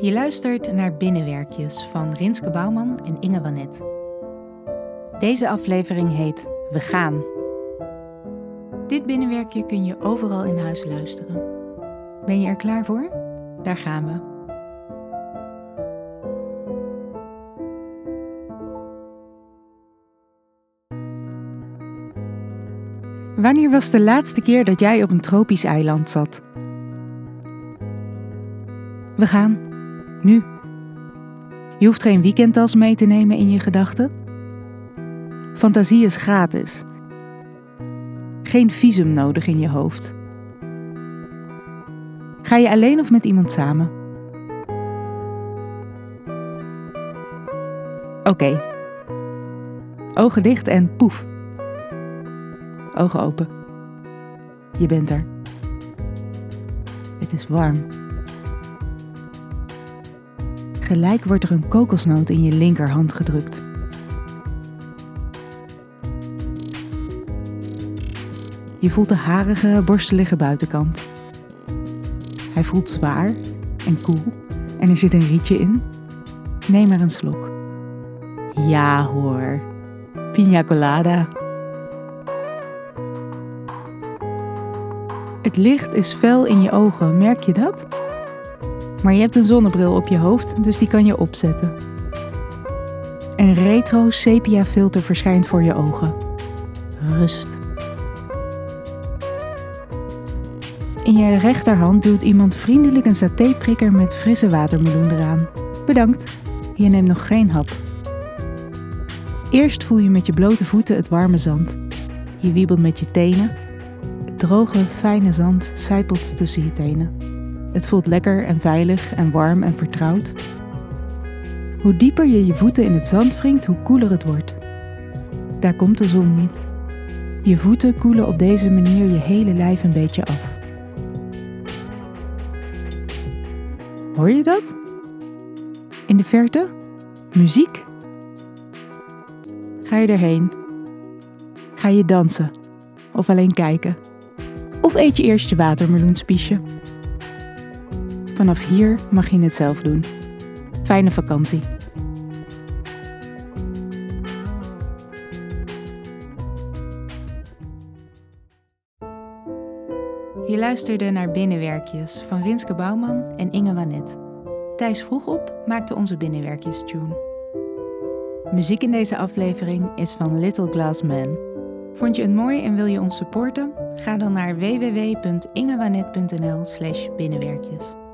Je luistert naar Binnenwerkjes van Rinske Bouwman en Inge Wanet. Deze aflevering heet We gaan. Dit binnenwerkje kun je overal in huis luisteren. Ben je er klaar voor? Daar gaan we. Wanneer was de laatste keer dat jij op een tropisch eiland zat? We gaan. Nu. Je hoeft geen weekendtas mee te nemen in je gedachten. Fantasie is gratis. Geen visum nodig in je hoofd. Ga je alleen of met iemand samen? Oké. Ogen dicht en poef. Ogen open. Je bent er. Het is warm. Gelijk wordt er een kokosnoot in je linkerhand gedrukt. Je voelt de harige, borstelige buitenkant. Hij voelt zwaar en koel en er zit een rietje in. Neem er een slok. Ja hoor, pina colada. Het licht is fel in je ogen, merk je dat? Maar je hebt een zonnebril op je hoofd, dus die kan je opzetten. Een retro sepia filter verschijnt voor je ogen. Rust. In je rechterhand duwt iemand vriendelijk een satéprikker met frisse watermeloen eraan. Bedankt, je neemt nog geen hap. Eerst voel je met je blote voeten het warme zand. Je wiebelt met je tenen. Het droge, fijne zand sijpelt tussen je tenen. Het voelt lekker en veilig en warm en vertrouwd. Hoe dieper je je voeten in het zand wringt, hoe koeler het wordt. Daar komt de zon niet. Je voeten koelen op deze manier je hele lijf een beetje af. Hoor je dat? In de verte? Muziek? Ga je erheen? Ga je dansen? Of alleen kijken? Of eet je eerst je watermeloenspiesje? Vanaf hier mag je het zelf doen. Fijne vakantie. Je luisterde naar Binnenwerkjes van Rinske Bouwman en Inge Wanet. Thijs vroeg op maakte onze Binnenwerkjes tune. Muziek in deze aflevering is van Little Glass Man. Vond je het mooi en wil je ons supporten? Ga dan naar www.ingewanet.nl slash binnenwerkjes.